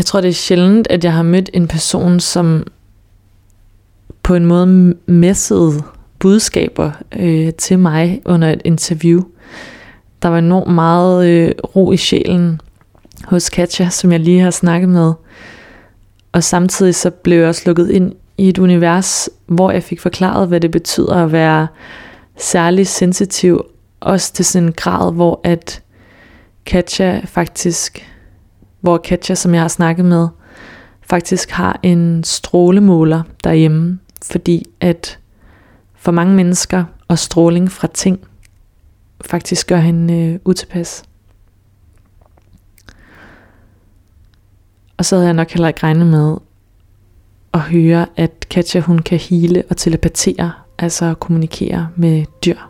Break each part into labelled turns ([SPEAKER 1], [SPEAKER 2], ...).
[SPEAKER 1] Jeg tror, det er sjældent, at jeg har mødt en person, som på en måde messede budskaber øh, til mig under et interview. Der var enormt meget øh, ro i sjælen hos Katja, som jeg lige har snakket med. Og samtidig så blev jeg også lukket ind i et univers, hvor jeg fik forklaret, hvad det betyder at være særlig sensitiv, også til sådan en grad, hvor at Katja faktisk, hvor Katja, som jeg har snakket med, faktisk har en strålemåler derhjemme, fordi at for mange mennesker og stråling fra ting faktisk gør hende øh, utilpas. Og så havde jeg nok heller ikke regnet med at høre, at Katja hun kan hele og telepatere, altså kommunikere med dyr.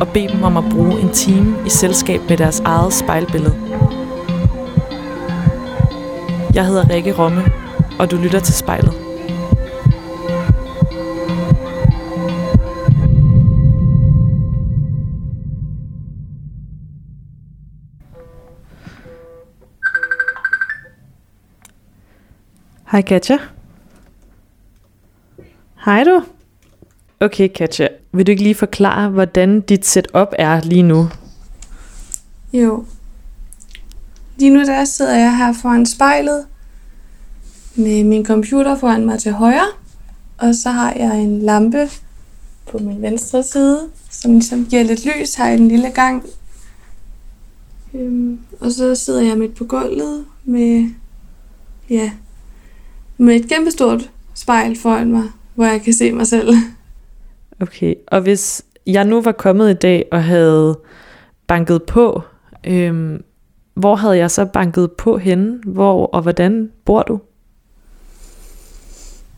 [SPEAKER 1] og bede dem om at bruge en time i selskab med deres eget spejlbillede. Jeg hedder Rikke Romme, og du lytter til spejlet. Hej Katja. Hej du. Okay Katja, vil du ikke lige forklare, hvordan dit setup er lige nu?
[SPEAKER 2] Jo. Lige nu der sidder jeg her foran spejlet med min computer foran mig til højre. Og så har jeg en lampe på min venstre side, som ligesom giver lidt lys her i den lille gang. Øhm, og så sidder jeg midt på gulvet med, ja, med et kæmpestort spejl foran mig, hvor jeg kan se mig selv.
[SPEAKER 1] Okay, og hvis jeg nu var kommet i dag og havde banket på, øhm, hvor havde jeg så banket på henne? Hvor og hvordan bor du?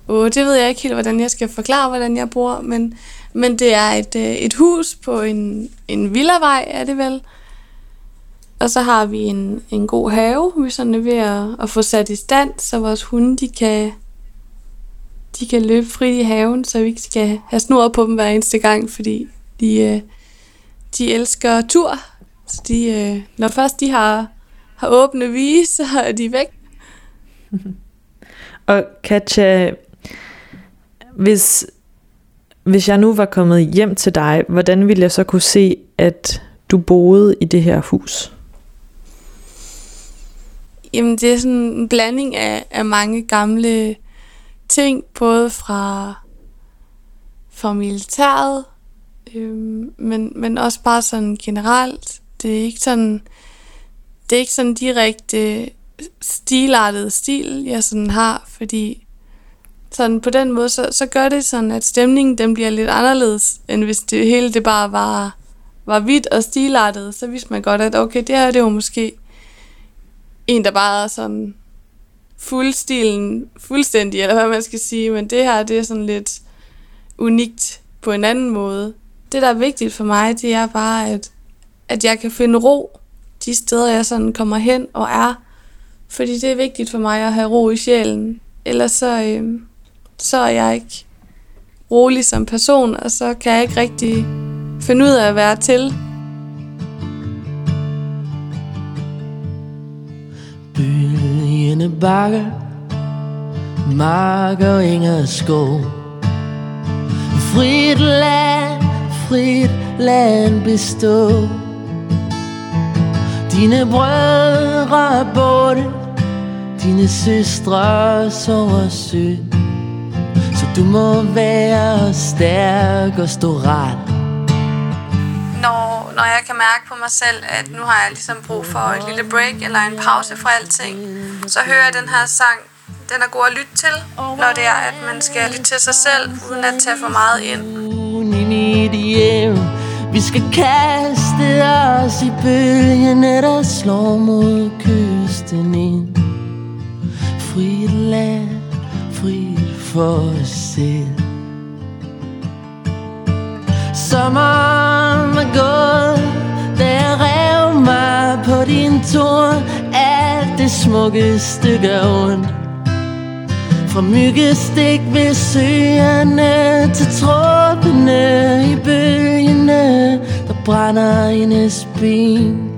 [SPEAKER 2] Oh, det ved jeg ikke helt, hvordan jeg skal forklare, hvordan jeg bor, men, men det er et, øh, et hus på en, en villavej, er det vel. Og så har vi en, en god have, vi sådan er ved at, at få sat i stand, så vores hunde de kan, de kan løbe frit i haven, så vi ikke skal have snor på dem hver eneste gang, fordi de, øh, de elsker tur. Så de, øh, når først de har, har åbne vige, så er de væk.
[SPEAKER 1] Og Katja, hvis, hvis jeg nu var kommet hjem til dig, hvordan ville jeg så kunne se, at du boede i det her hus?
[SPEAKER 2] Jamen, det er sådan en blanding af, af mange gamle ting, både fra, fra militæret, øhm, men, men også bare sådan generelt. Det er ikke sådan, det er ikke sådan direkte stilartet stil, jeg sådan har, fordi sådan på den måde, så, så gør det sådan, at stemningen den bliver lidt anderledes, end hvis det hele det bare var, var hvidt og stilartet. Så vidste man godt, at okay, det her det var måske en, der bare er sådan fuldstilen, fuldstændig, eller hvad man skal sige, men det her, det er sådan lidt unikt på en anden måde. Det, der er vigtigt for mig, det er bare, at, at jeg kan finde ro de steder, jeg sådan kommer hen og er. Fordi det er vigtigt for mig at have ro i sjælen. Ellers så, øh, så er jeg ikke rolig som person, og så kan jeg ikke rigtig finde ud af at være til.
[SPEAKER 3] Bølgende bakker Mark og enge skov Frit land, frit land bestå. Dine brødre er borte Dine søstre sover sødt Så du må være stærk og stå ret
[SPEAKER 2] når, når jeg kan mærke på mig selv, at nu har jeg ligesom brug for et lille break eller en pause fra alting, så hører jeg den her sang. Den er god at lytte til, når det er, at man skal lytte til sig selv, uden at tage for meget ind.
[SPEAKER 3] Vi skal kaste os i bølgerne, der slår mod kysten ind Frit land, frit for os selv Sommeren er gået, da jeg rev mig på din torn Alt det smukkeste stykke ondt fra myggestik ved søerne Til tråbene i bølgene Der brænder hendes ben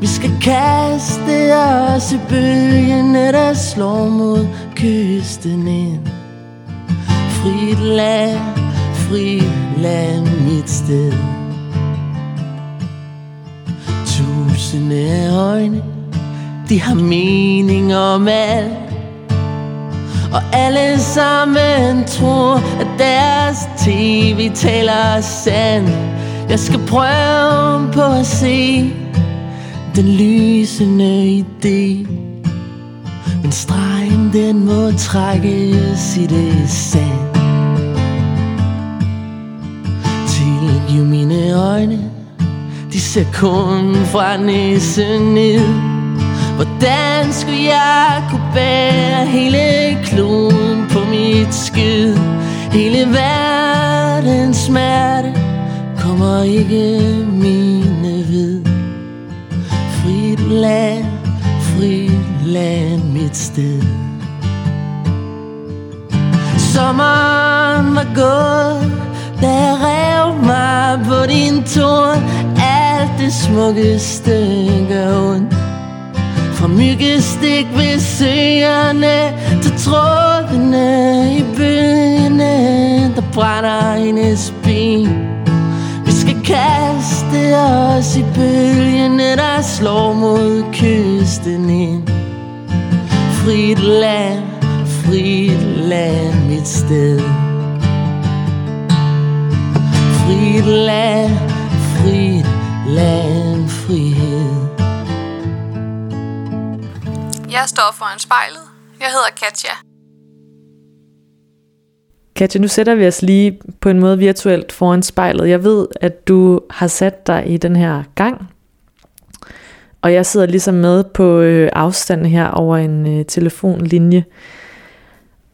[SPEAKER 3] Vi skal kaste os i bølgene Der slår mod kysten ind. Frit land, frit land mit sted. Lysende øjne De har mening om alt. Og alle sammen tror, at deres tv taler sand Jeg skal prøve på at se den lysende idé. Men stregen den må trækkes i det sand. Tilgiv mine øjne. De ser kun fra næsen ned. Hvordan skulle jeg kunne bære hele kloden på mit skid. Hele verdens smerte kommer ikke mine ved. Frit land, frit land mit sted. Sommeren var gået, da jeg rev mig på din torn. Alt det smukkeste gør ondt. Fra myggestik ved søerne Til trådene i bølgene Der brænder hendes ben Vi skal kaste os i bølgene Der slår mod kysten ind. Frit land, frit land mit sted. Frit land, frit land, frihed
[SPEAKER 2] Jeg står foran spejlet. Jeg hedder Katja.
[SPEAKER 1] Katja, nu sætter vi os lige på en måde virtuelt foran spejlet. Jeg ved, at du har sat dig i den her gang, og jeg sidder ligesom med på øh, afstand her over en øh, telefonlinje.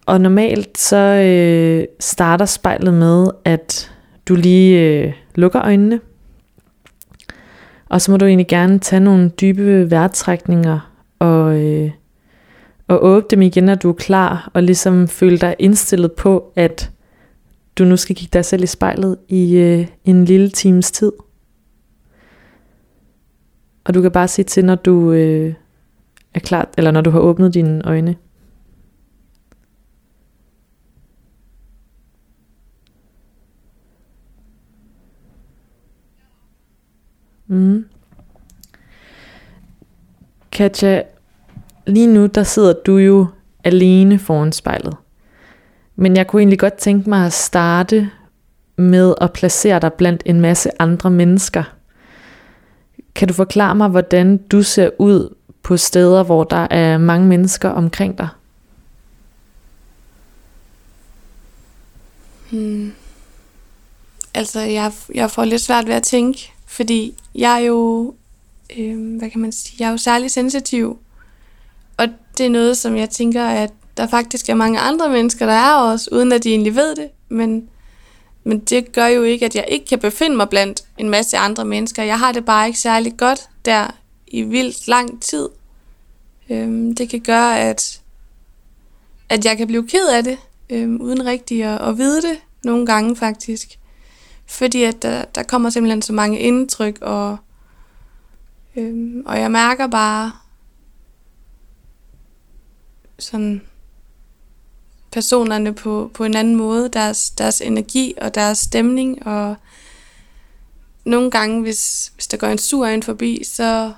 [SPEAKER 1] Og normalt så øh, starter spejlet med, at du lige øh, lukker øjnene. Og så må du egentlig gerne tage nogle dybe vejrtrækninger og, øh, og åbne dem igen, når du er klar, og ligesom føle dig indstillet på, at du nu skal kigge dig selv i spejlet i øh, en lille times tid. Og du kan bare se til, når du øh, er klar, eller når du har åbnet dine øjne. Mm. Katja, lige nu der sidder du jo alene foran spejlet. Men jeg kunne egentlig godt tænke mig at starte med at placere dig blandt en masse andre mennesker. Kan du forklare mig, hvordan du ser ud på steder, hvor der er mange mennesker omkring dig?
[SPEAKER 2] Hmm. Altså, jeg, jeg får lidt svært ved at tænke, fordi jeg er jo, øh, hvad kan man sige, jeg er jo særlig sensitiv. Og det er noget, som jeg tænker, at der faktisk er mange andre mennesker, der er også, uden at de egentlig ved det. Men, men det gør jo ikke, at jeg ikke kan befinde mig blandt en masse andre mennesker. Jeg har det bare ikke særlig godt der i vildt lang tid. Øhm, det kan gøre, at, at jeg kan blive ked af det, øhm, uden rigtig at, at vide det nogle gange faktisk. Fordi at der, der kommer simpelthen så mange indtryk, og, øhm, og jeg mærker bare sådan personerne på, på en anden måde, deres, deres energi og deres stemning, og nogle gange, hvis, hvis der går en sur ind forbi, så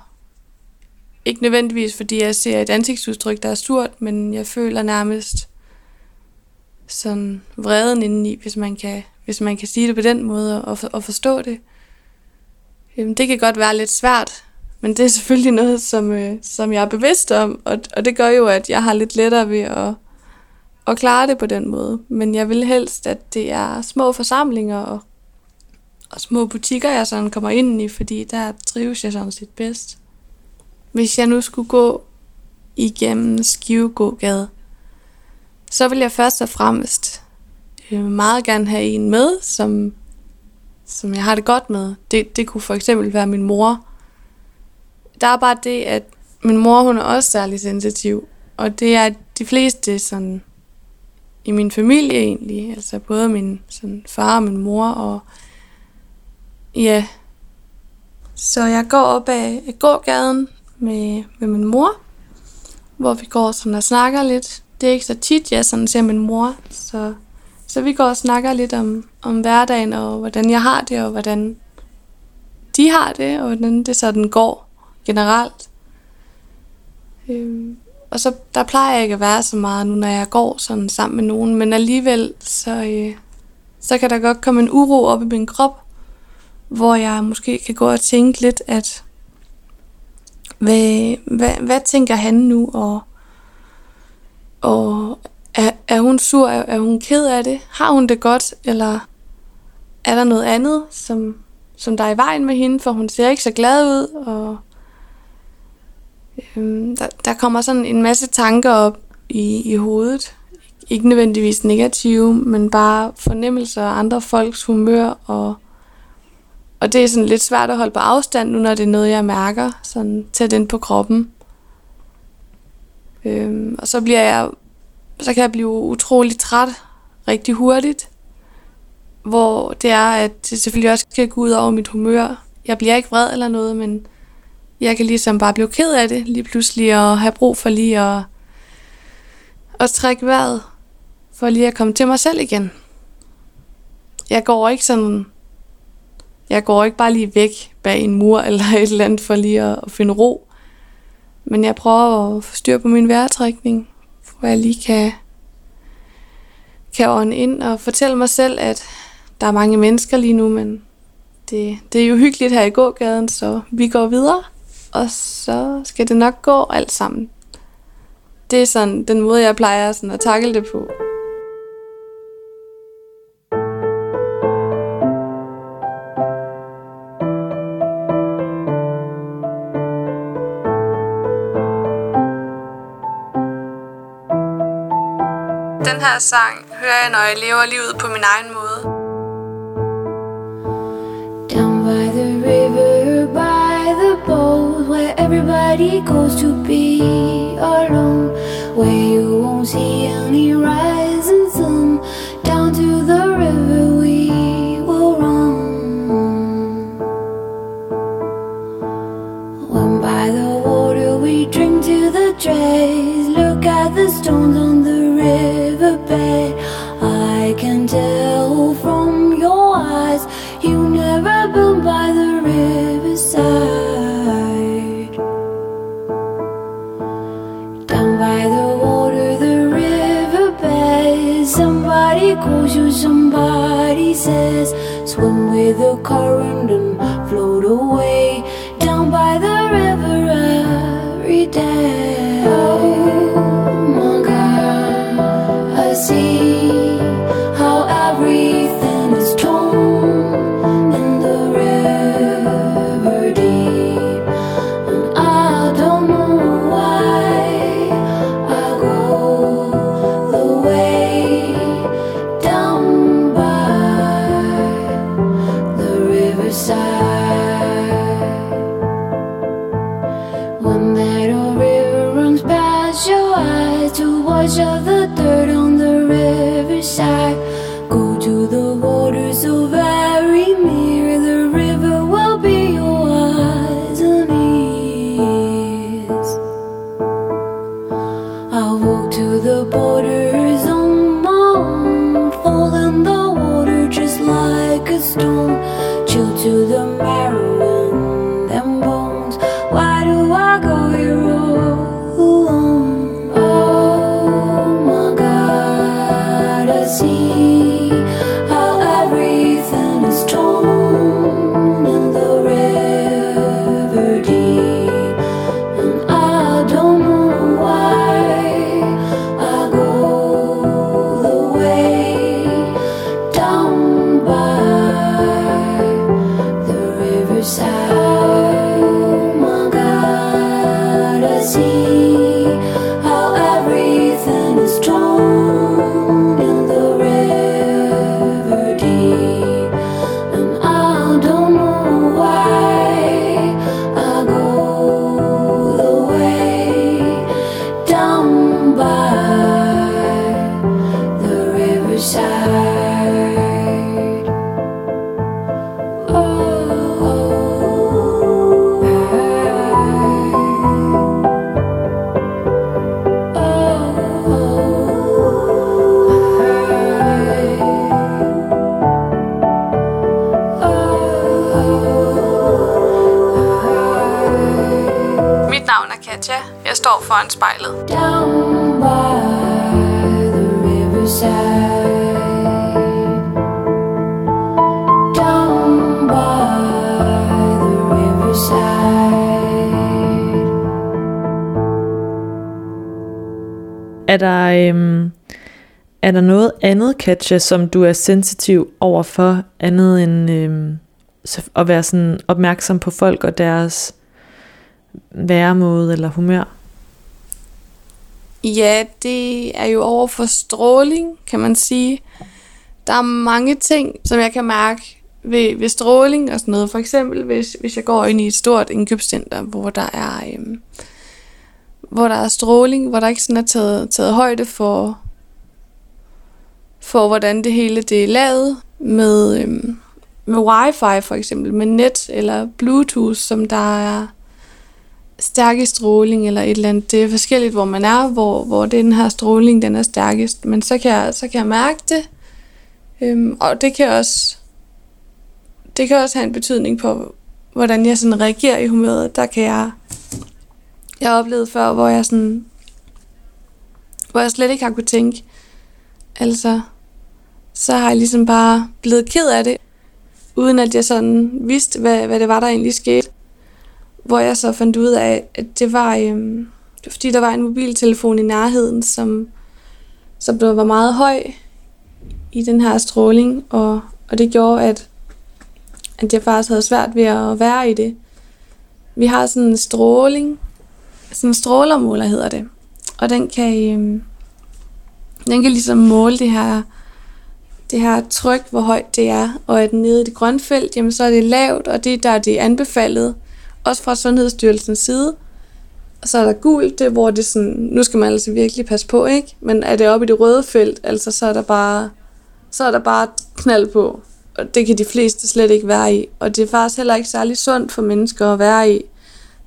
[SPEAKER 2] ikke nødvendigvis, fordi jeg ser et ansigtsudtryk, der er surt, men jeg føler nærmest sådan vreden indeni, hvis man kan, hvis man kan sige det på den måde og, for, og forstå det. Jamen, det kan godt være lidt svært, men det er selvfølgelig noget, som, øh, som jeg er bevidst om, og, og det gør jo, at jeg har lidt lettere ved at, at klare det på den måde. Men jeg vil helst, at det er små forsamlinger, og, og små butikker, jeg sådan kommer ind i, fordi der trives jeg sådan set bedst. Hvis jeg nu skulle gå igennem Skivegågade, så vil jeg først og fremmest øh, meget gerne have en med, som, som jeg har det godt med. Det, det kunne for eksempel være min mor. Der er bare det, at min mor hun er også særlig sensitiv, og det er de fleste sådan i min familie egentlig, altså både min sådan, far og min mor, og ja, så jeg går op ad gågaden med, med min mor, hvor vi går sådan og snakker lidt. Det er ikke så tit, jeg sådan ser min mor, så, så vi går og snakker lidt om, om hverdagen, og hvordan jeg har det, og hvordan de har det, og hvordan det sådan går generelt. Øhm, og så der plejer jeg ikke at være så meget nu, når jeg går sådan sammen med nogen, men alligevel så, øh, så kan der godt komme en uro op i min krop, hvor jeg måske kan gå og tænke lidt, at hvad, hvad, hvad tænker han nu, og, og er, er hun sur, er, er hun ked af det, har hun det godt, eller er der noget andet, som, som der er i vejen med hende, for hun ser ikke så glad ud, og øhm, der, der kommer sådan en masse tanker op i, i hovedet. Ikke nødvendigvis negative, men bare fornemmelser af andre folks humør. Og, og det er sådan lidt svært at holde på afstand nu, når det er noget, jeg mærker sådan tæt ind på kroppen. Øhm, og så bliver jeg så kan jeg blive utrolig træt rigtig hurtigt. Hvor det er, at det selvfølgelig også kan gå ud over mit humør. Jeg bliver ikke vred eller noget, men jeg kan ligesom bare blive ked af det lige pludselig, og have brug for lige at, at trække vejret, for lige at komme til mig selv igen. Jeg går ikke sådan, jeg går ikke bare lige væk bag en mur eller et eller andet for lige at, at finde ro. Men jeg prøver at få styr på min vejrtrækning, hvor jeg lige kan, kan ånde ind og fortælle mig selv, at der er mange mennesker lige nu, men det, det er jo hyggeligt her i gågaden, så vi går videre og så skal det nok gå alt sammen. Det er sådan den måde, jeg plejer sådan at takle det på. Her sang hører jeg, når jeg lever livet på min egen måde.
[SPEAKER 4] Down by the river, by the boat, where everybody goes to be alone Where you won't see any rising sun. Down to the river we will run. When by the water we drink to the dregs. Look at the stones somebody says, swim with the current and Mit navn er
[SPEAKER 2] Katja. Jeg står foran spejlet.
[SPEAKER 1] Er der noget andet, Katja, som du er sensitiv over for, andet end øhm, at være sådan opmærksom på folk og deres væremåde eller humør?
[SPEAKER 2] Ja, det er jo over for stråling, kan man sige. Der er mange ting, som jeg kan mærke ved, ved stråling og sådan noget. For eksempel, hvis, hvis jeg går ind i et stort indkøbscenter, hvor der er, øhm, hvor der er stråling, hvor der ikke sådan er taget, taget højde for, for hvordan det hele det er lavet med, øhm, med wifi for eksempel, med net eller bluetooth, som der er stærke stråling eller et eller andet. Det er forskelligt, hvor man er, hvor, hvor den her stråling den er stærkest. Men så kan jeg, så kan jeg mærke det. Øhm, og det kan også det kan også have en betydning på, hvordan jeg sådan reagerer i humøret. Der kan jeg... Jeg oplevede før, hvor jeg sådan... Hvor jeg slet ikke har kunne tænke. Altså, så har jeg ligesom bare blevet ked af det, uden at jeg sådan vidste, hvad, hvad det var, der egentlig skete. Hvor jeg så fandt ud af, at det var, øhm, det var fordi, der var en mobiltelefon i nærheden, som, som der var meget høj i den her stråling, og, og det gjorde, at, at jeg faktisk havde svært ved at være i det. Vi har sådan en stråling, sådan en strålermåler hedder det, og den kan, øhm, den kan ligesom måle det her, det her tryk, hvor højt det er, og at nede i det grønne felt, jamen så er det lavt, og det er der det er anbefalet, også fra Sundhedsstyrelsens side. Og så er der gult, det hvor det sådan, nu skal man altså virkelig passe på, ikke? Men er det oppe i det røde felt, altså så er der bare, så er der bare knald på. Og det kan de fleste slet ikke være i. Og det er faktisk heller ikke særlig sundt for mennesker at være i,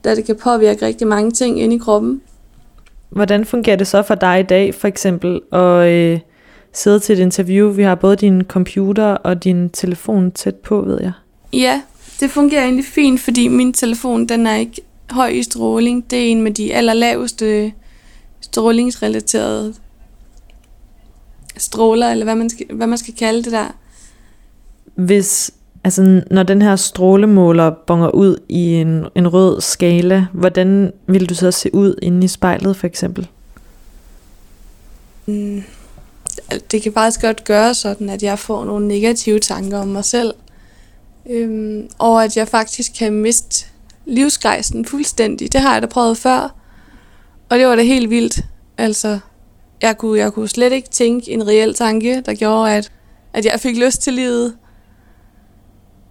[SPEAKER 2] da det kan påvirke rigtig mange ting inde i kroppen.
[SPEAKER 1] Hvordan fungerer det så for dig i dag, for eksempel, at øh, sidde til et interview? Vi har både din computer og din telefon tæt på, ved jeg.
[SPEAKER 2] Ja, det fungerer egentlig fint, fordi min telefon, den er ikke høj i stråling. Det er en med de allerlaveste strålingsrelaterede stråler, eller hvad man skal, hvad man skal kalde det der.
[SPEAKER 1] Hvis, altså, når den her strålemåler bonger ud i en, en rød skala, hvordan vil du så se ud inde i spejlet, for eksempel?
[SPEAKER 2] Mm, det kan faktisk godt gøre sådan, at jeg får nogle negative tanker om mig selv. Øhm, og at jeg faktisk kan miste livsgejsten fuldstændig. Det har jeg da prøvet før. Og det var da helt vildt. Altså, jeg kunne, jeg kunne slet ikke tænke en reel tanke, der gjorde, at, at jeg fik lyst til livet.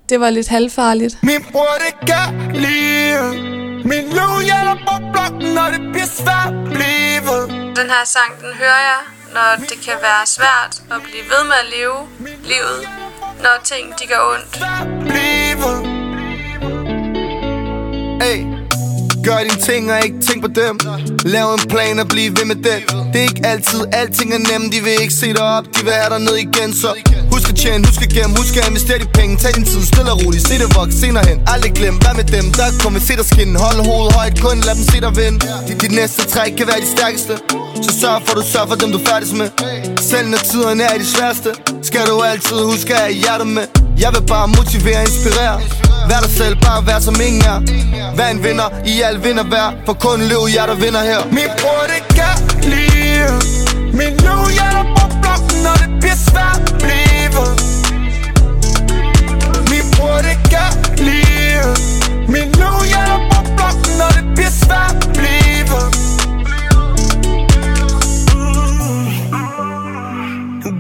[SPEAKER 2] Det var lidt halvfarligt.
[SPEAKER 5] Min bror, det gør livet Min lov hjælper på blokken, når det bliver svært livet
[SPEAKER 2] Den her sang, den hører jeg, når det kan være svært at blive ved med at leve livet, når ting de gør ondt.
[SPEAKER 5] Hey. livet Gør dine ting og ikke tænk på dem Lav en plan og bliv ved med den Det er ikke altid, alting er nemt De vil ikke se dig op, de vil have dig ned igen Så tjene, husk at gemme, husk at investere de penge. Tag din tid, stille og roligt, se det vokse senere hen. Aldrig glem, hvad med dem, der kommer se dig skinne Hold hovedet højt, kun lad dem se dig vinde. Dit, dit næste træk kan være de stærkeste. Så sørg for, du sørger for dem, du færdes med. Selv når tiderne er de sværeste Skal du altid huske at have hjertet med. Jeg vil bare motivere og inspirere. Vær dig selv, bare vær som ingen er. Vær en vinder i al vinder vær For kun løb jer, der vinder her. Min bror, det kan lide. Min løv hjerter på blokken Når det bliver svært at blive. Min bror, det gør livet Min løv hjerter på blokken Når det bliver svært at blive.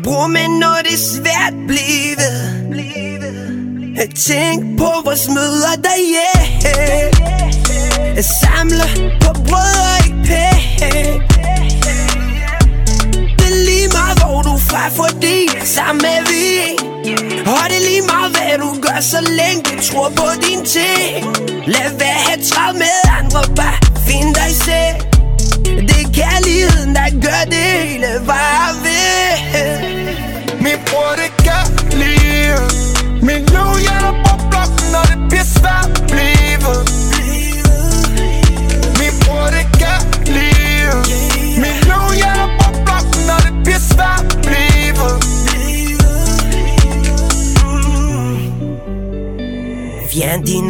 [SPEAKER 6] Bror, men når det er svært blivet Tænk på vores møder der, yeah Jeg samler på brød og ikke penge er lige meget, hvor du er fra, fordi sammen er vi. Og det er lige meget, hvad du gør, så længe du tror på din ting. Lad være have travlt med andre,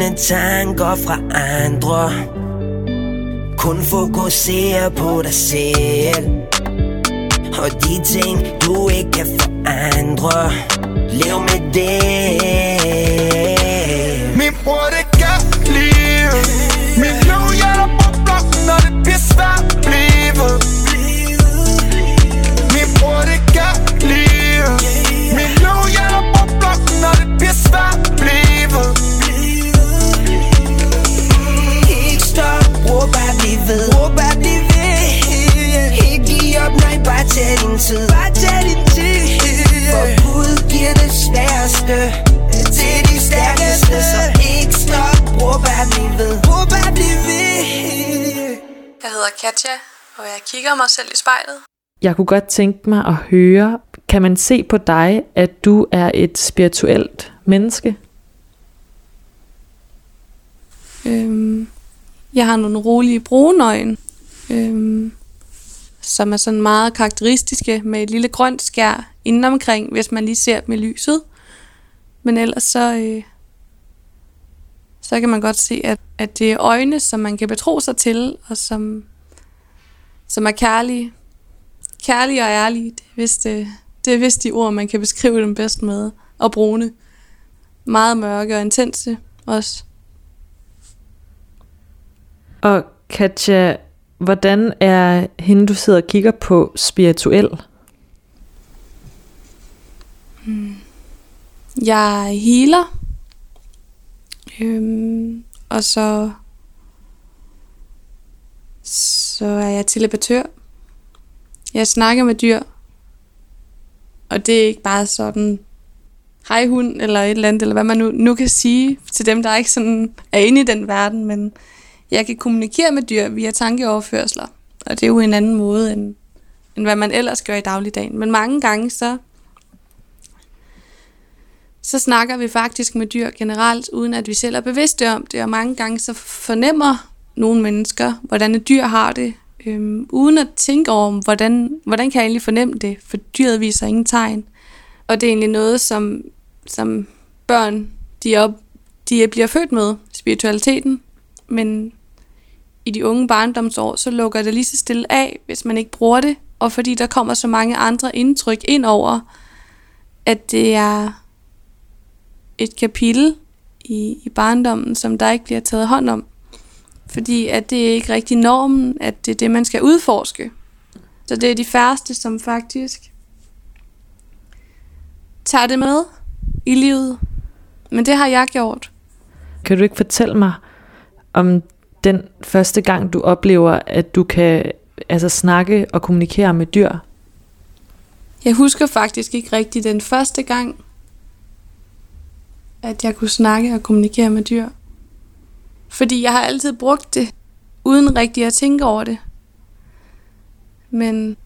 [SPEAKER 6] mine tanker fra andre. Kun fokusere på dig selv. Og de ting du ikke kan forandre. Lev med det.
[SPEAKER 5] Min bror, det kan
[SPEAKER 6] lide tag din tid. Bare tag din tid. For Gud giver det sværeste. Til de stærkeste Så ikke stop, bror bare bliv ved. Bror bare bliv ved.
[SPEAKER 2] Jeg hedder Katja, og jeg kigger mig selv i spejlet.
[SPEAKER 1] Jeg kunne godt tænke mig at høre, kan man se på dig, at du er et spirituelt menneske?
[SPEAKER 2] Øhm, jeg har nogle rolige brune øjne, øhm, som er sådan meget karakteristiske med et lille grønt skær indenomkring, hvis man lige ser dem i lyset. Men ellers så, øh, så kan man godt se, at, at det er øjne, som man kan betro sig til, og som, som er kærlige. Kærlige og ærlige, det er, vist, øh, det er vist de ord, man kan beskrive dem bedst med. Og brune. Meget mørke og intense også.
[SPEAKER 1] Og Katja, hvordan er hende, du sidder og kigger på, spirituel? Hmm.
[SPEAKER 2] Jeg healer. Øhm, og så, så er jeg telepatør. Jeg snakker med dyr. Og det er ikke bare sådan, hej hund, eller et eller andet, eller hvad man nu, nu kan sige til dem, der ikke sådan er inde i den verden, men jeg kan kommunikere med dyr via tankeoverførsler. Og det er jo en anden måde, end, end hvad man ellers gør i dagligdagen. Men mange gange så så snakker vi faktisk med dyr generelt, uden at vi selv er bevidste om det. Og mange gange så fornemmer nogle mennesker, hvordan et dyr har det, øhm, uden at tænke over, hvordan, hvordan kan jeg egentlig fornemme det, for dyret viser ingen tegn. Og det er egentlig noget, som, som børn de, op, de bliver født med, spiritualiteten. Men i de unge barndomsår, så lukker det lige så stille af, hvis man ikke bruger det. Og fordi der kommer så mange andre indtryk ind over, at det er et kapitel i, i barndommen, som der ikke bliver taget hånd om. Fordi at det er ikke rigtig normen, at det er det, man skal udforske. Så det er de færreste, som faktisk tager det med i livet. Men det har jeg gjort.
[SPEAKER 1] Kan du ikke fortælle mig om den første gang, du oplever, at du kan altså, snakke og kommunikere med dyr?
[SPEAKER 2] Jeg husker faktisk ikke rigtigt den første gang, at jeg kunne snakke og kommunikere med dyr. Fordi jeg har altid brugt det, uden rigtig at tænke over det. Men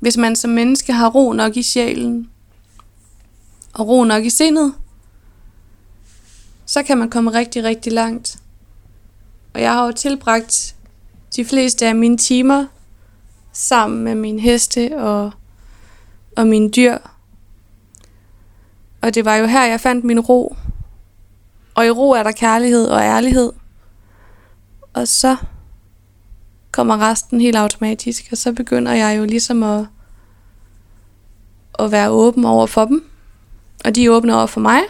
[SPEAKER 2] hvis man som menneske har ro nok i sjælen, og ro nok i sindet, så kan man komme rigtig, rigtig langt. Og jeg har jo tilbragt de fleste af mine timer sammen med mine heste og, og mine dyr. Og det var jo her, jeg fandt min ro. Og i ro er der kærlighed og ærlighed. Og så kommer resten helt automatisk, og så begynder jeg jo ligesom at, at være åben over for dem. Og de er åbne over for mig.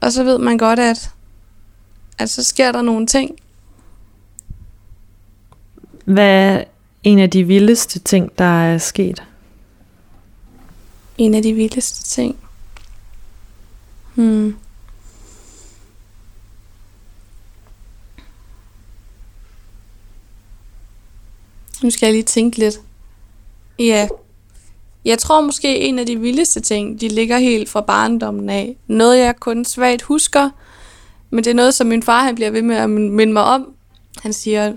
[SPEAKER 2] Og så ved man godt, at, at så sker der nogle ting.
[SPEAKER 1] Hvad er en af de vildeste ting, der er sket?
[SPEAKER 2] En af de vildeste ting. Hmm. Nu skal jeg lige tænke lidt. Ja. Jeg tror måske en af de vildeste ting, de ligger helt fra barndommen af. Noget jeg kun svagt husker, men det er noget, som min far han bliver ved med at minde mig om. Han siger,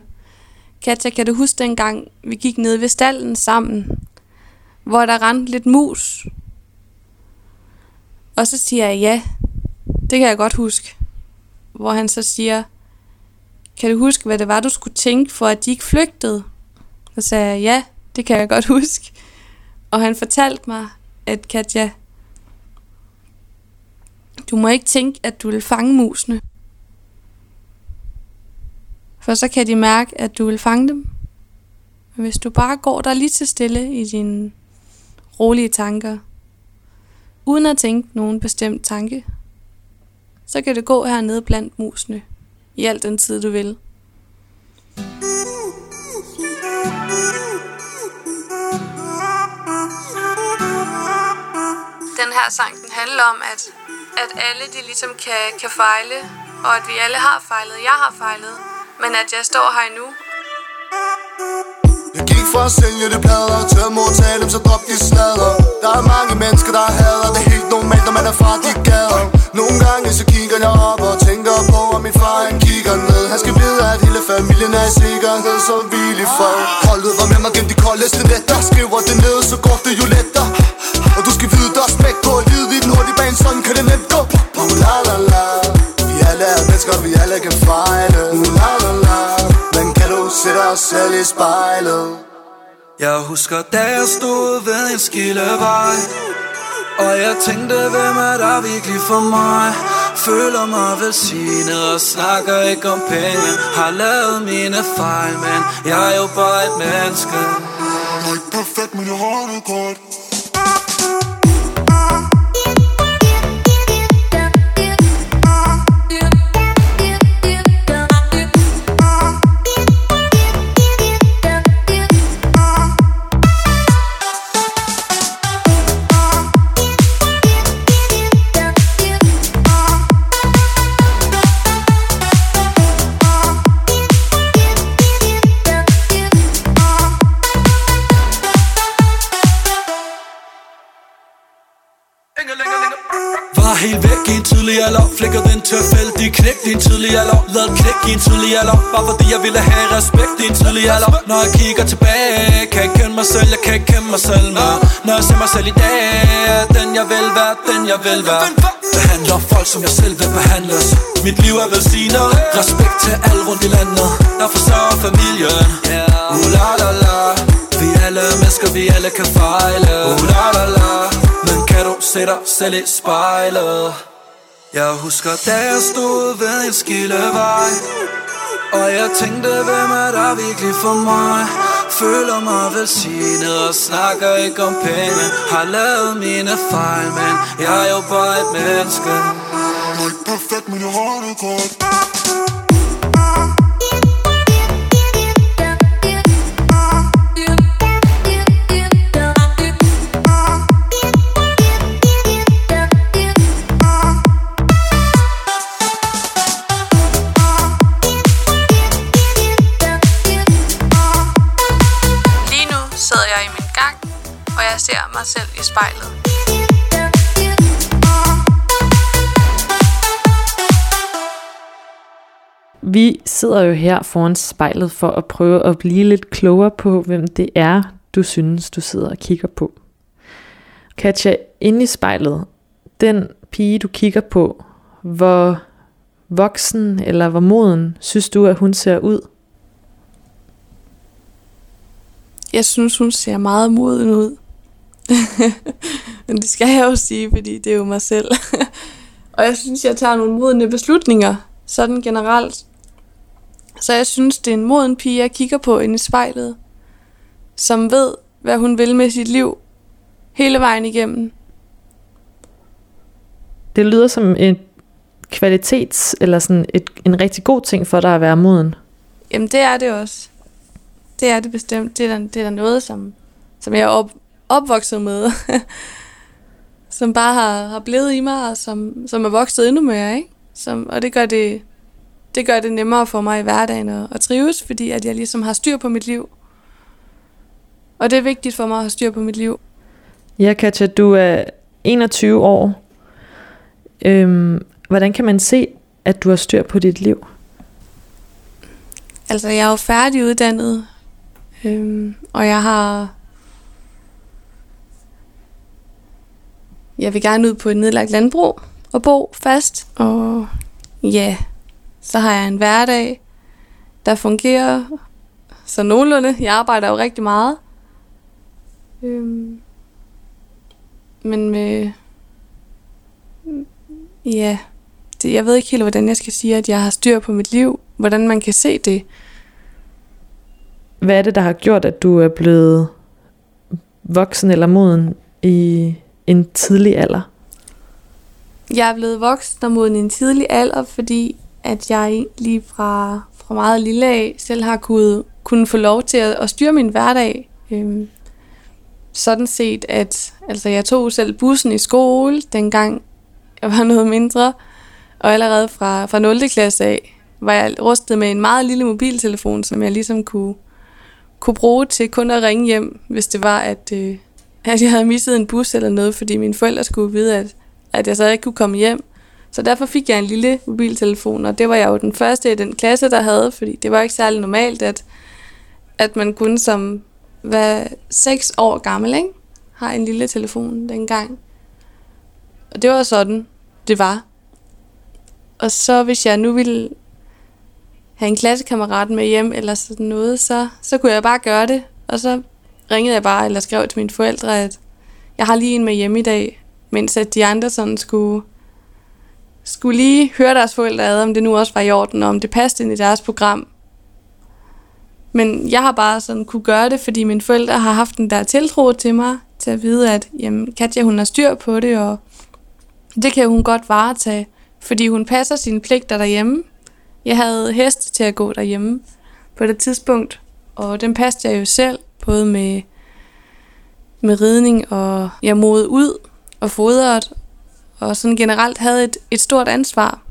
[SPEAKER 2] Katja, kan du huske dengang, vi gik ned ved stallen sammen, hvor der rendte lidt mus? Og så siger jeg, ja, det kan jeg godt huske. Hvor han så siger, kan du huske, hvad det var, du skulle tænke, for at de ikke flygtede? Så sagde jeg, ja, det kan jeg godt huske. Og han fortalte mig, at Katja, du må ikke tænke, at du vil fange musene. For så kan de mærke, at du vil fange dem. Men hvis du bare går der lige til stille i dine rolige tanker, uden at tænke nogen bestemt tanke, så kan det gå hernede blandt musene i al den tid, du vil. Den her sang, den handler om, at, at alle de ligesom kan, kan fejle, og at vi alle har fejlet. Jeg har fejlet, men at jeg står her nu.
[SPEAKER 5] Jeg gik fra at sælge det plader Til at modtage dem, så drop de slader. Der er mange mennesker, der hader Det er helt normalt, når man er fra de gader Nogle gange så kigger jeg op og tænker på At min far han kigger ned Han skal vide, at hele familien er i sikkerhed Så hvil i fred Holdet var med mig gennem de koldeste nætter Skriver det ned, så går det jo lettere Og du skal vide, der er spæk på Livet i den hurtige bane, sådan kan det nemt gå. Uh, la la la. Vi alle er mennesker, vi alle kan fejle. Uh, la la la. Men kan du se dig selv i spejlet?
[SPEAKER 7] Jeg husker, da jeg stod ved en skillevej Og jeg tænkte, hvem er der virkelig for mig? Føler mig velsignet og snakker ikke om penge. Har lavet mine fejl, men jeg er jo bare et menneske.
[SPEAKER 5] Jeg er ikke perfekt, men jeg har det godt
[SPEAKER 7] i en Flækker den tilfældig knæk Din tidligere lov Lad et knæk i en tidlig alder. Bare fordi jeg ville have respekt Din tidligere lov Når jeg kigger tilbage Kan jeg kende mig selv, jeg kan ikke kende mig selv. Mere Når jeg ser mig selv i dag er Den jeg vil være, den jeg vil være. Behandler folk som jeg selv vil behandles Mit liv er velsignet. Respekt til alle rundt i landet. Der forsørger familien. Uh la la la. Vi alle mennesker, vi alle kan fejle. Uh la la la. Men kan du se dig selv i spejlet? Jeg husker, da jeg stod ved en skillevej Og jeg tænkte, hvem er der virkelig for mig? Føler mig velsignet og snakker ikke om penge. Har lavet mine fejl, men jeg er jo bare et menneske.
[SPEAKER 5] Jeg er ikke perfekt, men jeg har det godt
[SPEAKER 2] sidder jeg i min gang, og jeg ser mig selv i spejlet.
[SPEAKER 1] Vi sidder jo her foran spejlet for at prøve at blive lidt klogere på, hvem det er, du synes, du sidder og kigger på. Katja, inde i spejlet, den pige, du kigger på, hvor voksen eller hvor moden synes du, at hun ser ud?
[SPEAKER 2] Jeg synes, hun ser meget moden ud. Men det skal jeg jo sige, fordi det er jo mig selv. og jeg synes, jeg tager nogle modne beslutninger, sådan generelt. Så jeg synes, det er en moden pige, jeg kigger på inde i spejlet, som ved, hvad hun vil med sit liv, hele vejen igennem.
[SPEAKER 1] Det lyder som en kvalitets, eller sådan et, en rigtig god ting for dig at være moden.
[SPEAKER 2] Jamen, det er det også. Det er det bestemt. Det er da, det er da noget, som, som jeg er op, opvokset med. som bare har, har blevet i mig, og som, som er vokset endnu mere, ikke? Som, og det gør det, det gør det nemmere for mig i hverdagen at, at trives, fordi at jeg ligesom har styr på mit liv. Og det er vigtigt for mig at have styr på mit liv.
[SPEAKER 1] Ja, Katja, du er 21 år. Øhm, hvordan kan man se, at du har styr på dit liv?
[SPEAKER 2] Altså, jeg er jo færdiguddannet, øhm, og jeg har... Jeg vil gerne ud på et nedlagt landbrug og bo fast, og ja, så har jeg en hverdag, der fungerer så nogenlunde. Jeg arbejder jo rigtig meget. Øhm, men med... Ja, det, jeg ved ikke helt, hvordan jeg skal sige, at jeg har styr på mit liv. Hvordan man kan se det.
[SPEAKER 1] Hvad er det, der har gjort, at du er blevet voksen eller moden i en tidlig alder?
[SPEAKER 2] Jeg er blevet voksen og moden i en tidlig alder, fordi at jeg lige fra, fra meget lille af selv har kunnet, kunne få lov til at, at styre min hverdag. Øhm, sådan set, at altså, jeg tog selv bussen i skole, dengang jeg var noget mindre, og allerede fra, fra 0. klasse af var jeg rustet med en meget lille mobiltelefon, som jeg ligesom kunne, kunne bruge til kun at ringe hjem, hvis det var, at, øh, at jeg havde misset en bus eller noget, fordi mine forældre skulle vide, at, at jeg så ikke kunne komme hjem. Så derfor fik jeg en lille mobiltelefon, og det var jeg jo den første i den klasse, der havde, fordi det var ikke særlig normalt, at, at man kunne som var 6 år gammel, ikke? har en lille telefon dengang. Og det var sådan, det var. Og så hvis jeg nu ville have en klassekammerat med hjem eller sådan noget, så, så kunne jeg bare gøre det. Og så ringede jeg bare eller skrev til mine forældre, at jeg har lige en med hjem i dag, mens at de andre sådan skulle, skulle lige høre deres forældre ad, om det nu også var i orden, og om det passede ind i deres program. Men jeg har bare sådan kunne gøre det, fordi mine forældre har haft den der tiltro til mig, til at vide, at jamen, Katja hun har styr på det, og det kan hun godt varetage, fordi hun passer sine pligter derhjemme. Jeg havde heste til at gå derhjemme på det tidspunkt, og den passede jeg jo selv, både med, med ridning og jeg modede ud og fodret, og sådan generelt havde et, et stort ansvar.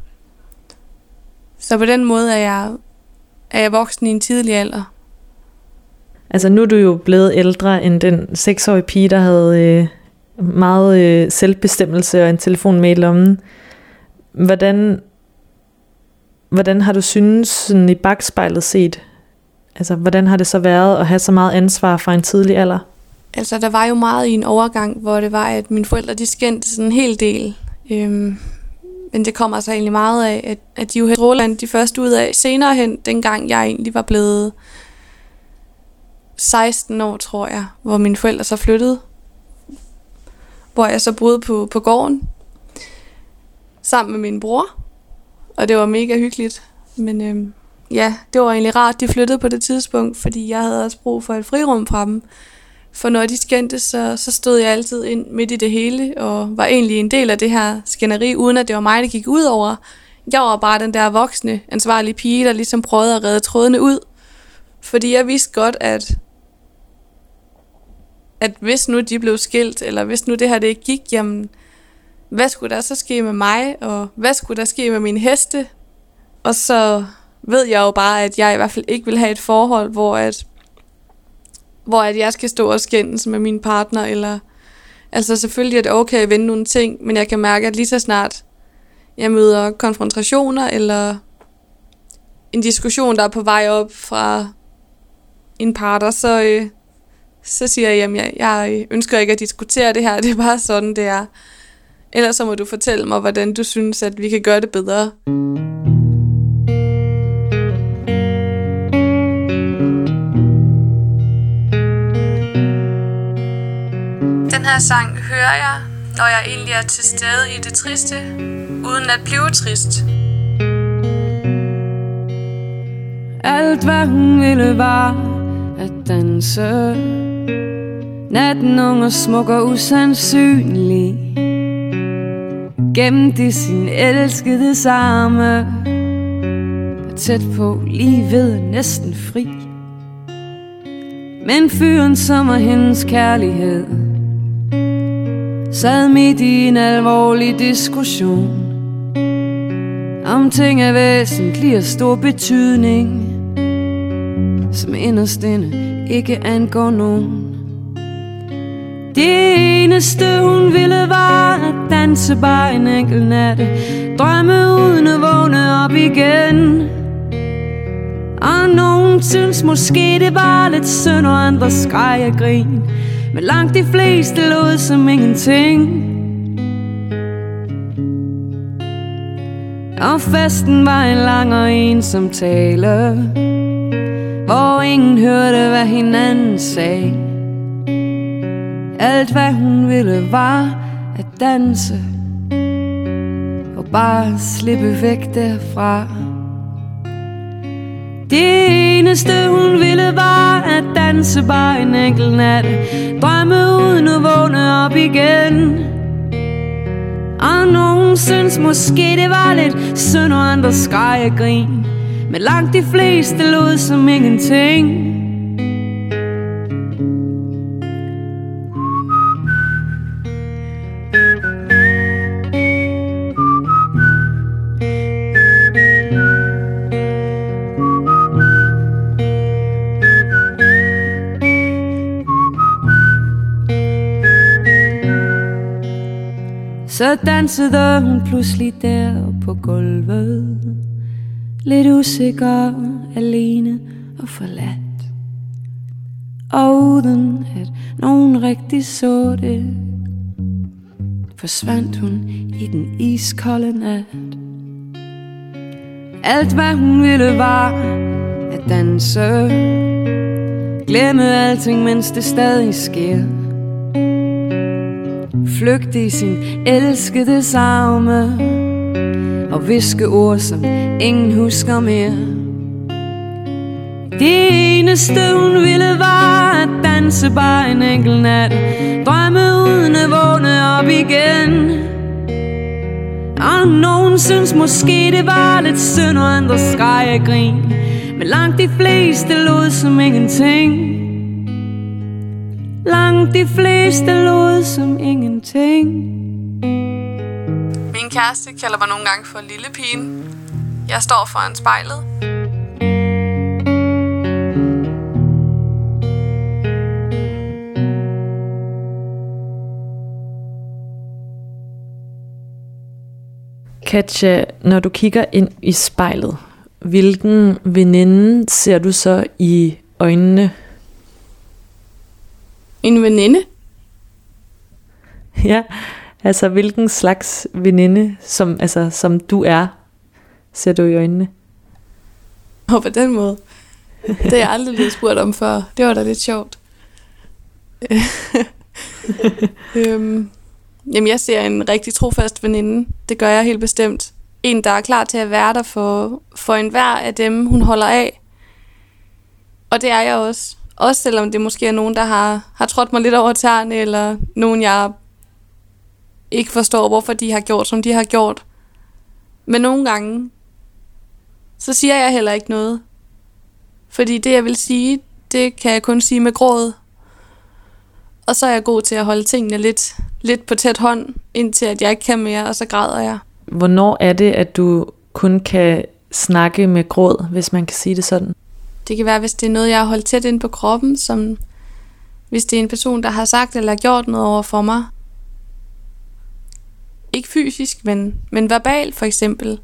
[SPEAKER 2] Så på den måde er jeg, er jeg voksen i en tidlig alder.
[SPEAKER 1] Altså nu er du jo blevet ældre end den seksårige pige, der havde øh, meget øh, selvbestemmelse og en telefon med i lommen. Hvordan, hvordan har du synes sådan i bagspejlet set, altså hvordan har det så været at have så meget ansvar fra en tidlig alder?
[SPEAKER 2] Altså, der var jo meget i en overgang, hvor det var, at mine forældre, de skændte sådan en hel del. Øhm, men det kommer altså egentlig meget af, at, at de jo havde Roland de første ud af senere hen, dengang jeg egentlig var blevet 16 år, tror jeg, hvor mine forældre så flyttede. Hvor jeg så boede på, på gården, sammen med min bror. Og det var mega hyggeligt. Men øhm, ja, det var egentlig rart, de flyttede på det tidspunkt, fordi jeg havde også brug for et frirum fra dem. For når de skændte, så, så stod jeg altid ind midt i det hele, og var egentlig en del af det her skænderi, uden at det var mig, der gik ud over. Jeg var bare den der voksne, ansvarlige pige, der ligesom prøvede at redde trådene ud. Fordi jeg vidste godt, at, at hvis nu de blev skilt, eller hvis nu det her det ikke gik, jamen, hvad skulle der så ske med mig, og hvad skulle der ske med mine heste? Og så ved jeg jo bare, at jeg i hvert fald ikke vil have et forhold, hvor at, hvor at jeg skal stå og skændes med min partner, eller altså selvfølgelig er det okay at vende nogle ting, men jeg kan mærke, at lige så snart jeg møder konfrontationer, eller en diskussion, der er på vej op fra en parter, så, øh, så siger jeg, at jeg, jeg øh, ønsker ikke at diskutere det her, det er bare sådan, det er. Ellers så må du fortælle mig, hvordan du synes, at vi kan gøre det bedre. Den her sang hører jeg, når jeg egentlig er til stede i det triste, uden at blive trist.
[SPEAKER 4] Alt hvad hun ville var at danse Natten ung og smuk og usandsynlig gemte sin elskede samme. Tæt på, lige ved, næsten fri. Men fyren, som er hendes kærlighed Sad midt i en alvorlig diskussion Om ting af væsentlig og stor betydning Som inderst inde ikke angår nogen det eneste hun ville var at danse bare en enkelt natte. Drømme uden at vågne op igen. Og nogen synes måske det var lidt synd Og andre skreg og grin. Men langt de fleste lod som ingenting. Og festen var en lang og ensom tale Hvor ingen hørte hvad hinanden sagde alt hvad hun ville var at danse Og bare slippe væk derfra. Det eneste hun ville var at danse bare en enkelt nat. Drømme uden at vågne op igen. Og nogen synes måske det var lidt synd og andre skreg og grin. Men langt de fleste lod som ingenting. Så dansede hun pludselig der på gulvet. Lidt usikker, alene og forladt. Og uden at nogen rigtig så det Forsvandt hun i den iskolde nat. Alt hvad hun ville var at danse. Glemme alting, mens det stadig sker. Flygte i sin elskede savme Og viske ord, som ingen husker mere. Det eneste hun ville var at danse bare en enkelt nat Drømme uden at vågne op igen. Og nogen synes måske det var lidt synd Og andre skreg og grin. Men langt de fleste lod som ingenting. Langt de fleste lod som ingenting
[SPEAKER 2] Min kæreste kalder mig nogle gange for lille pigen. Jeg står foran spejlet.
[SPEAKER 1] Katja, når du kigger ind i spejlet, hvilken veninde ser du så i øjnene?
[SPEAKER 2] En veninde.
[SPEAKER 1] Ja, altså hvilken slags veninde, som, altså, som du er, ser du i øjnene?
[SPEAKER 2] Og på den måde. Det er jeg aldrig blevet spurgt om før. Det var da lidt sjovt. øhm, jamen, jeg ser en rigtig trofast veninde. Det gør jeg helt bestemt. En, der er klar til at være der for, for enhver af dem, hun holder af. Og det er jeg også. Også selvom det måske er nogen, der har, har trådt mig lidt over tæerne, eller nogen, jeg ikke forstår, hvorfor de har gjort, som de har gjort. Men nogle gange, så siger jeg heller ikke noget. Fordi det, jeg vil sige, det kan jeg kun sige med gråd. Og så er jeg god til at holde tingene lidt, lidt på tæt hånd, indtil at jeg ikke kan mere, og så græder jeg.
[SPEAKER 1] Hvornår er det, at du kun kan snakke med gråd, hvis man kan sige det sådan?
[SPEAKER 2] Det kan være, hvis det er noget, jeg har holdt tæt ind på kroppen, som hvis det er en person, der har sagt eller gjort noget over for mig. Ikke fysisk, men, men verbalt for eksempel.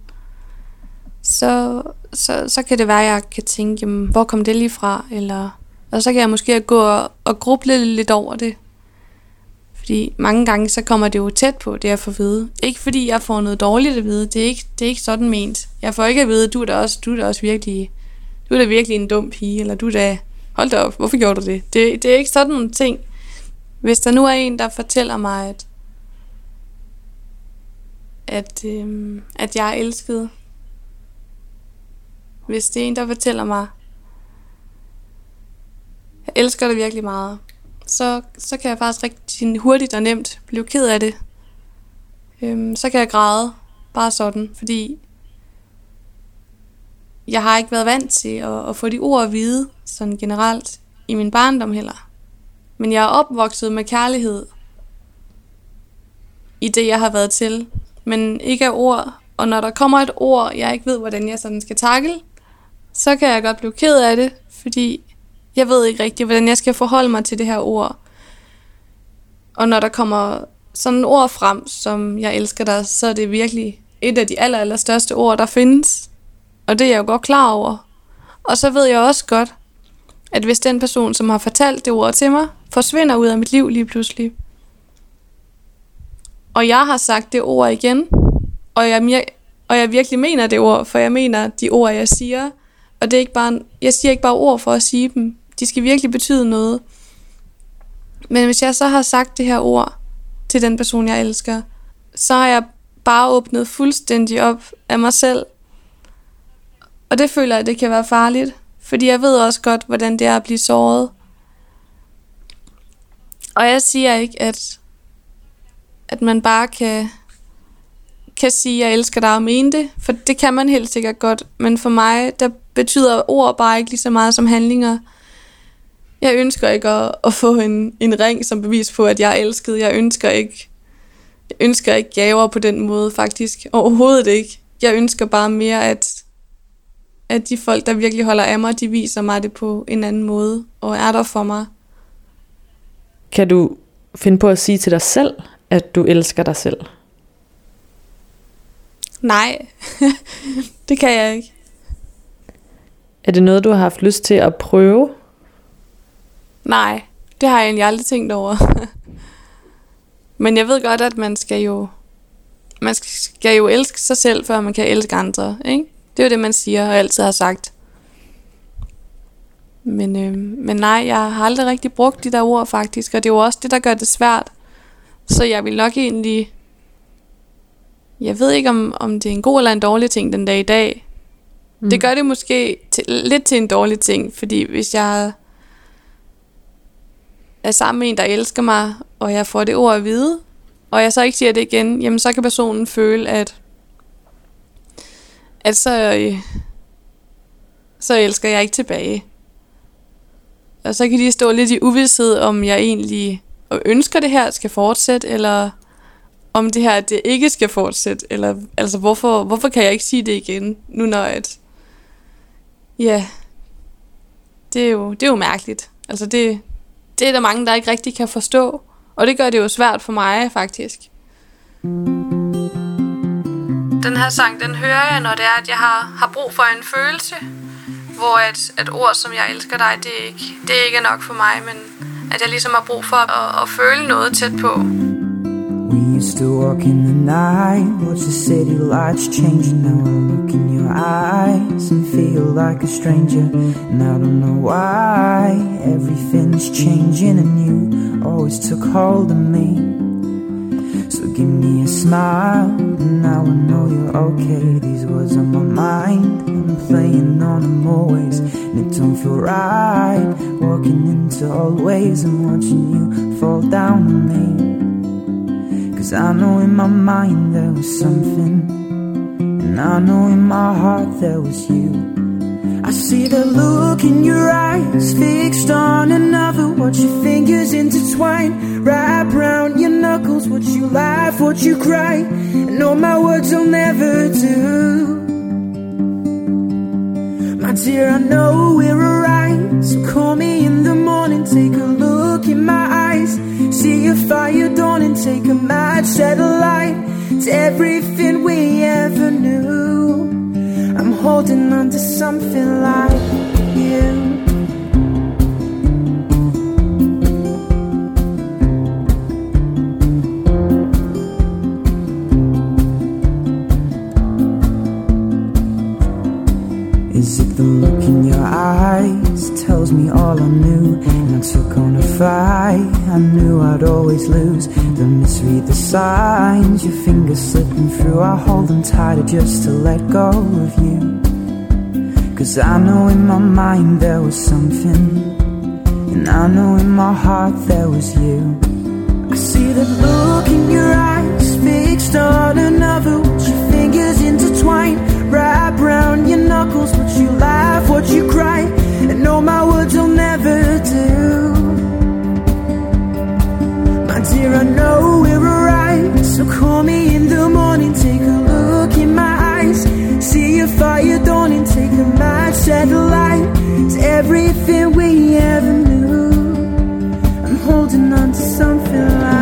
[SPEAKER 2] Så, så, så kan det være, at jeg kan tænke, jamen, hvor kom det lige fra? Eller, og så kan jeg måske gå og, og gruble lidt over det. Fordi mange gange, så kommer det jo tæt på, det jeg får at vide. Ikke fordi jeg får noget dårligt at vide. Det er ikke, det er ikke sådan ment. Jeg får ikke at vide, du er da også, du er da også virkelig, du er da virkelig en dum pige, eller du er da, hold da op, hvorfor gjorde du det? Det, det er ikke sådan nogle ting. Hvis der nu er en, der fortæller mig, at, at, øhm, at jeg er elsket. Hvis det er en, der fortæller mig, jeg elsker det virkelig meget, så, så kan jeg faktisk rigtig hurtigt og nemt blive ked af det. Øhm, så kan jeg græde, bare sådan, fordi jeg har ikke været vant til at, at få de ord at vide, sådan generelt, i min barndom heller. Men jeg er opvokset med kærlighed i det, jeg har været til. Men ikke af ord. Og når der kommer et ord, jeg ikke ved, hvordan jeg sådan skal takle, så kan jeg godt blive ked af det, fordi jeg ved ikke rigtigt, hvordan jeg skal forholde mig til det her ord. Og når der kommer sådan et ord frem, som jeg elsker dig, så er det virkelig et af de aller, aller største ord, der findes. Og det er jeg jo godt klar over. Og så ved jeg også godt, at hvis den person, som har fortalt det ord til mig, forsvinder ud af mit liv lige pludselig, og jeg har sagt det ord igen, og jeg, og jeg virkelig mener det ord, for jeg mener de ord, jeg siger, og det er ikke bare, jeg siger ikke bare ord for at sige dem, de skal virkelig betyde noget. Men hvis jeg så har sagt det her ord til den person, jeg elsker, så har jeg bare åbnet fuldstændig op af mig selv. Og det føler jeg, det kan være farligt. Fordi jeg ved også godt, hvordan det er at blive såret. Og jeg siger ikke, at, at man bare kan, kan sige, at jeg elsker dig og mene det. For det kan man helt sikkert godt. Men for mig, der betyder ord bare ikke lige så meget som handlinger. Jeg ønsker ikke at, at få en, en ring som bevis på, at jeg er elsket. Jeg ønsker ikke jeg ønsker ikke gaver på den måde, faktisk. Overhovedet ikke. Jeg ønsker bare mere, at, at de folk, der virkelig holder af mig, de viser mig det på en anden måde, og er der for mig.
[SPEAKER 1] Kan du finde på at sige til dig selv, at du elsker dig selv?
[SPEAKER 2] Nej, det kan jeg ikke.
[SPEAKER 1] Er det noget, du har haft lyst til at prøve?
[SPEAKER 2] Nej, det har jeg egentlig aldrig tænkt over. Men jeg ved godt, at man skal jo man skal jo elske sig selv, før man kan elske andre. Ikke? Det er jo det, man siger og altid har sagt. Men, øh, men nej, jeg har aldrig rigtig brugt de der ord faktisk, og det er jo også det, der gør det svært. Så jeg vil nok egentlig... Jeg ved ikke, om, om det er en god eller en dårlig ting den dag i dag. Mm. Det gør det måske til, lidt til en dårlig ting, fordi hvis jeg er sammen med en, der elsker mig, og jeg får det ord at vide, og jeg så ikke siger det igen, jamen så kan personen føle, at, at så, øh, så elsker jeg ikke tilbage. Og så kan de stå lidt i uvidshed, om jeg egentlig og ønsker det her skal fortsætte, eller om det her det ikke skal fortsætte, eller altså hvorfor, hvorfor kan jeg ikke sige det igen, nu når at, ja, det er jo, det er jo mærkeligt. Altså det, det er der mange, der ikke rigtig kan forstå. Og det gør det jo svært for mig, faktisk. Den her sang, den hører jeg, når det er, at jeg har, har brug for en følelse. Hvor at, at ord som jeg elsker dig, det er, ikke, det er ikke nok for mig, men at jeg ligesom har brug for at, at føle noget tæt på.
[SPEAKER 8] We used to walk in the night, watch the city lights changing. Now I look in your eyes and feel like a stranger. And I don't know why everything's changing, and you always took hold of me. So give me a smile, and now I know you're okay. These words on my mind, I'm playing on them always, and it don't feel right. Walking into old ways and watching you fall down on me. Cause I know in my mind there was something, and I know in my heart there was you. I see the look in your eyes, fixed on another. Watch your fingers intertwine, wrap around your knuckles. What you laugh, what you cry, and all my words will never do. My dear, I know we're alright. So call me in the morning, take a look in my eyes. See a fire dawning, take a mad satellite to everything we ever knew. Holding on to something like you. Tells me all I knew? And I took on a fight, I knew I'd always lose. Don't misread the signs, your fingers slipping through. I hold them tighter just to let go of you. Cause I know in my mind there was something, and I know in my heart there was you. I see the look in your eyes, fixed on another. Watch your fingers intertwined, wrap around your knuckles. What you laugh, what you cry, all my words will never do. My dear, I know we're alright. So call me in the morning, take a look in my eyes. See a fire dawning, take a mad satellite to everything we ever knew. I'm holding on to something like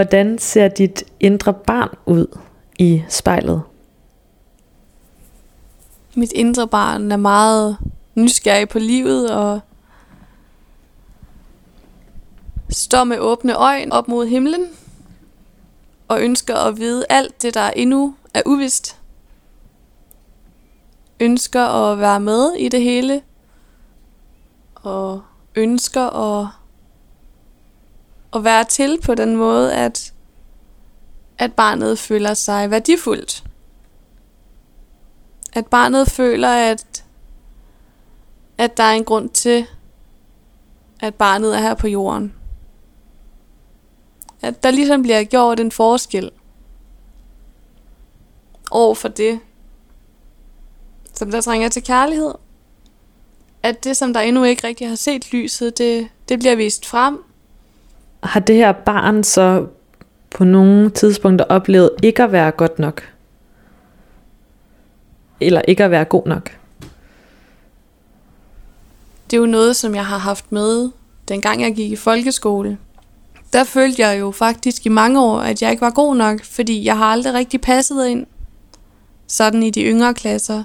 [SPEAKER 1] Hvordan ser dit indre barn ud i spejlet?
[SPEAKER 2] Mit indre barn er meget nysgerrig på livet og står med åbne øjne op mod himlen og ønsker at vide alt det, der endnu er uvist. Ønsker at være med i det hele og ønsker at, at være til på den måde, at, at barnet føler sig værdifuldt. At barnet føler, at, at der er en grund til, at barnet er her på jorden. At der ligesom bliver gjort en forskel over for det, som der trænger til kærlighed. At det, som der endnu ikke rigtig har set lyset, det, det bliver vist frem.
[SPEAKER 1] Har det her barn så på nogle tidspunkter oplevet ikke at være godt nok? Eller ikke at være god nok?
[SPEAKER 2] Det er jo noget, som jeg har haft med, dengang jeg gik i folkeskole. Der følte jeg jo faktisk i mange år, at jeg ikke var god nok, fordi jeg har aldrig rigtig passet ind. Sådan i de yngre klasser.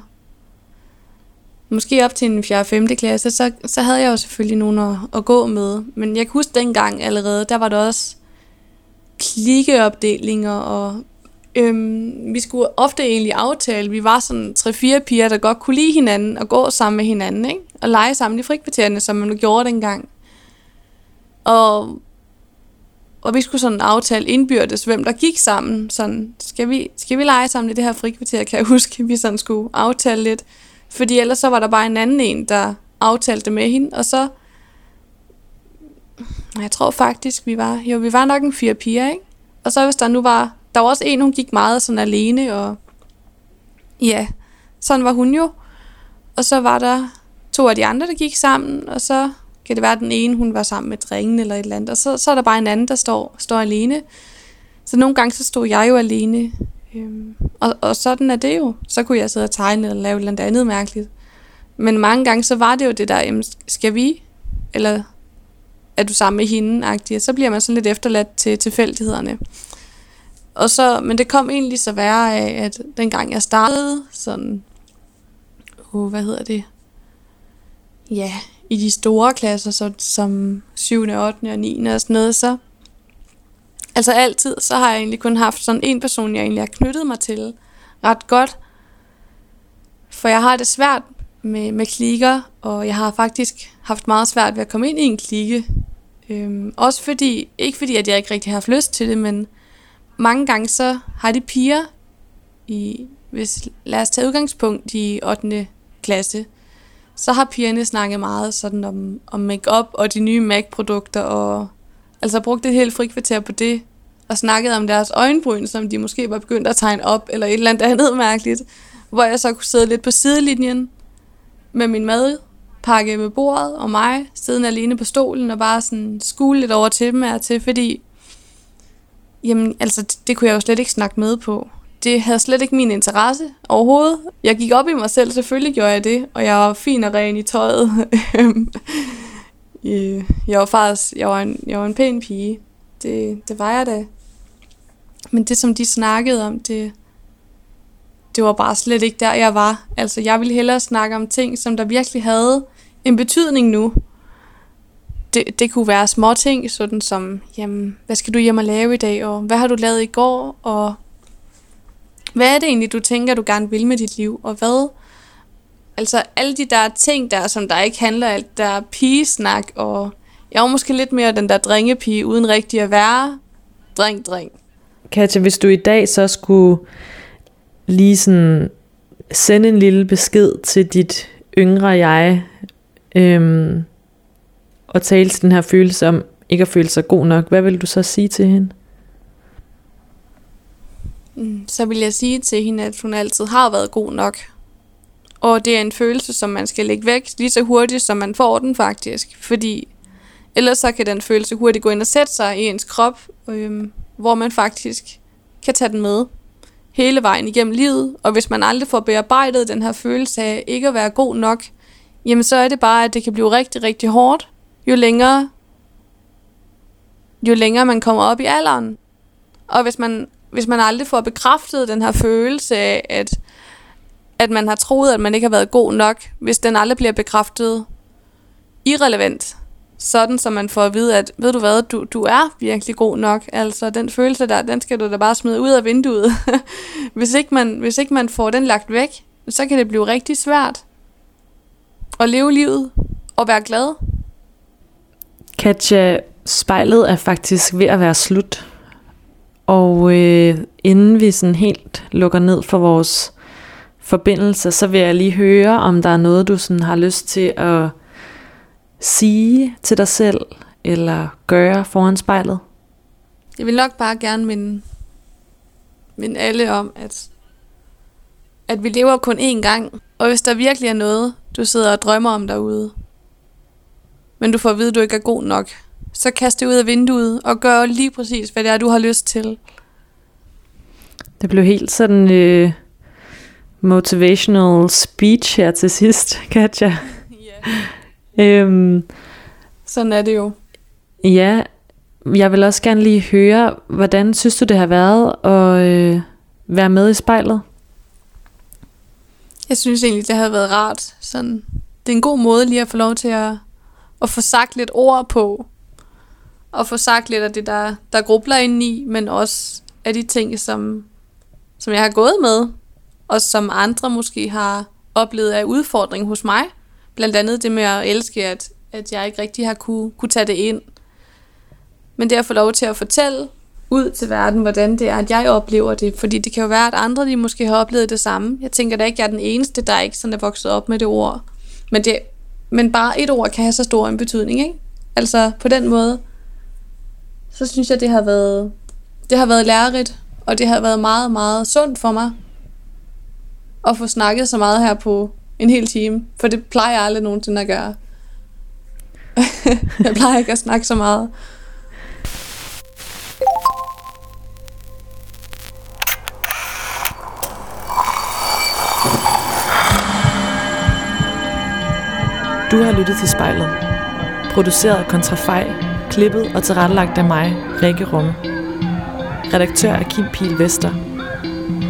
[SPEAKER 2] Måske op til en 4. og 5. klasse, så, så havde jeg jo selvfølgelig nogen at, at gå med. Men jeg kan huske dengang allerede, der var der også klikkeopdelinger, og øhm, vi skulle ofte egentlig aftale, vi var sådan 3-4 piger, der godt kunne lide hinanden og gå sammen med hinanden, ikke? og lege sammen i frikvartererne, som man gjorde dengang. Og, og vi skulle sådan aftale indbyrdes, hvem der gik sammen. Sådan, skal vi, skal vi lege sammen i det her frikvarter, kan jeg huske, vi sådan skulle aftale lidt. Fordi ellers så var der bare en anden en, der aftalte med hende, og så jeg tror faktisk, vi var, jo, vi var nok en fire piger, ikke? Og så hvis der nu var, der var også en, hun gik meget sådan alene, og ja, sådan var hun jo. Og så var der to af de andre, der gik sammen, og så kan det være, at den ene, hun var sammen med drengen eller et eller andet, og så, så er der bare en anden, der står, står alene. Så nogle gange, så stod jeg jo alene, øhm, og, og sådan er det jo. Så kunne jeg sidde og tegne eller lave et eller andet mærkeligt. Men mange gange, så var det jo det der, jamen, skal vi, eller er du sammen med hende, -agtigt. så bliver man sådan lidt efterladt til tilfældighederne. Og så, men det kom egentlig så værre af, at dengang jeg startede, sådan, oh, hvad hedder det, ja, i de store klasser, så, som 7., 8. og 9. og sådan noget, så, altså altid, så har jeg egentlig kun haft sådan en person, jeg egentlig har knyttet mig til ret godt. For jeg har det svært med, med klikker, og jeg har faktisk haft meget svært ved at komme ind i en klikke. Øhm, også fordi, ikke fordi, at jeg ikke rigtig har haft lyst til det, men mange gange så har de piger, i, hvis lad os tage udgangspunkt i 8. klasse, så har pigerne snakket meget sådan om, om makeup og de nye MAC-produkter, og altså brugte et helt frikvarter på det, og snakkede om deres øjenbryn, som de måske var begyndt at tegne op, eller et eller andet andet mærkeligt, hvor jeg så kunne sidde lidt på sidelinjen med min madpakke med bordet, og mig siddende alene på stolen, og bare sådan skule lidt over til dem er til, fordi jamen, altså, det, det kunne jeg jo slet ikke snakke med på. Det havde slet ikke min interesse overhovedet. Jeg gik op i mig selv, selvfølgelig gjorde jeg det, og jeg var fin og ren i tøjet. Øhm, Øh, jeg var faktisk, jeg var en, jeg var en pæn pige. Det, det var jeg da. Men det, som de snakkede om, det, det var bare slet ikke der, jeg var. Altså, jeg ville hellere snakke om ting, som der virkelig havde en betydning nu. Det, det kunne være små ting, sådan som, jamen, hvad skal du hjem og lave i dag, og hvad har du lavet i går, og hvad er det egentlig, du tænker, du gerne vil med dit liv, og hvad? Altså, alle de der ting der, som der ikke handler alt der pigesnak, og jeg var måske lidt mere den der drengepige, uden rigtig at være dreng, dreng.
[SPEAKER 1] Katja, hvis du i dag så skulle lige sådan sende en lille besked til dit yngre jeg, øhm, og tale til den her følelse om ikke at føle sig god nok, hvad vil du så sige til hende?
[SPEAKER 2] Mm, Så vil jeg sige til hende, at hun altid har været god nok. Og det er en følelse, som man skal lægge væk lige så hurtigt, som man får den faktisk. Fordi ellers så kan den følelse hurtigt gå ind og sætte sig i ens krop, øhm, hvor man faktisk kan tage den med hele vejen igennem livet, og hvis man aldrig får bearbejdet den her følelse af ikke at være god nok, jamen så er det bare, at det kan blive rigtig, rigtig hårdt, jo længere, jo længere man kommer op i alderen. Og hvis man, hvis man aldrig får bekræftet den her følelse af, at, at man har troet, at man ikke har været god nok, hvis den aldrig bliver bekræftet irrelevant, sådan så man får at vide, at ved du hvad, du, du er virkelig god nok. Altså den følelse der, den skal du da bare smide ud af vinduet. hvis, ikke man, hvis ikke man får den lagt væk, så kan det blive rigtig svært at leve livet og være glad.
[SPEAKER 1] Katja, spejlet er faktisk ved at være slut. Og øh, inden vi sådan helt lukker ned for vores forbindelse, så vil jeg lige høre, om der er noget, du sådan har lyst til at sige til dig selv, eller gøre foran spejlet?
[SPEAKER 2] Jeg vil nok bare gerne minde, minde alle om, at, at vi lever kun én gang. Og hvis der virkelig er noget, du sidder og drømmer om derude, men du får at vide, at du ikke er god nok, så kast det ud af vinduet og gør lige præcis, hvad det er, du har lyst til.
[SPEAKER 1] Det blev helt sådan øh, motivational speech her til sidst, Katja. Øhm,
[SPEAKER 2] Sådan er det jo.
[SPEAKER 1] ja, jeg vil også gerne lige høre, hvordan synes du det har været at øh, være med i spejlet?
[SPEAKER 2] Jeg synes egentlig, det har været rart. Sådan, det er en god måde lige at få lov til at, at få sagt lidt ord på. Og få sagt lidt af det, der, der grubler ind i, men også af de ting, som, som jeg har gået med, og som andre måske har oplevet af udfordring hos mig. Blandt andet det med at elske, at, at jeg ikke rigtig har kunne, kunne tage det ind. Men det at få lov til at fortælle ud til verden, hvordan det er, at jeg oplever det. Fordi det kan jo være, at andre de måske har oplevet det samme. Jeg tænker da ikke, at jeg er den eneste, der ikke sådan er vokset op med det ord. Men, det, men bare et ord kan have så stor en betydning, ikke? Altså på den måde, så synes jeg, det har været, det har været lærerigt, og det har været meget, meget sundt for mig at få snakket så meget her på en hel time. For det plejer jeg aldrig nogensinde at gøre. jeg plejer ikke at snakke så meget.
[SPEAKER 1] Du har lyttet til spejlet. Produceret af Kontrafej, klippet og tilrettelagt af mig, Rikke Rumme. Redaktør er Kim Pihl Vester.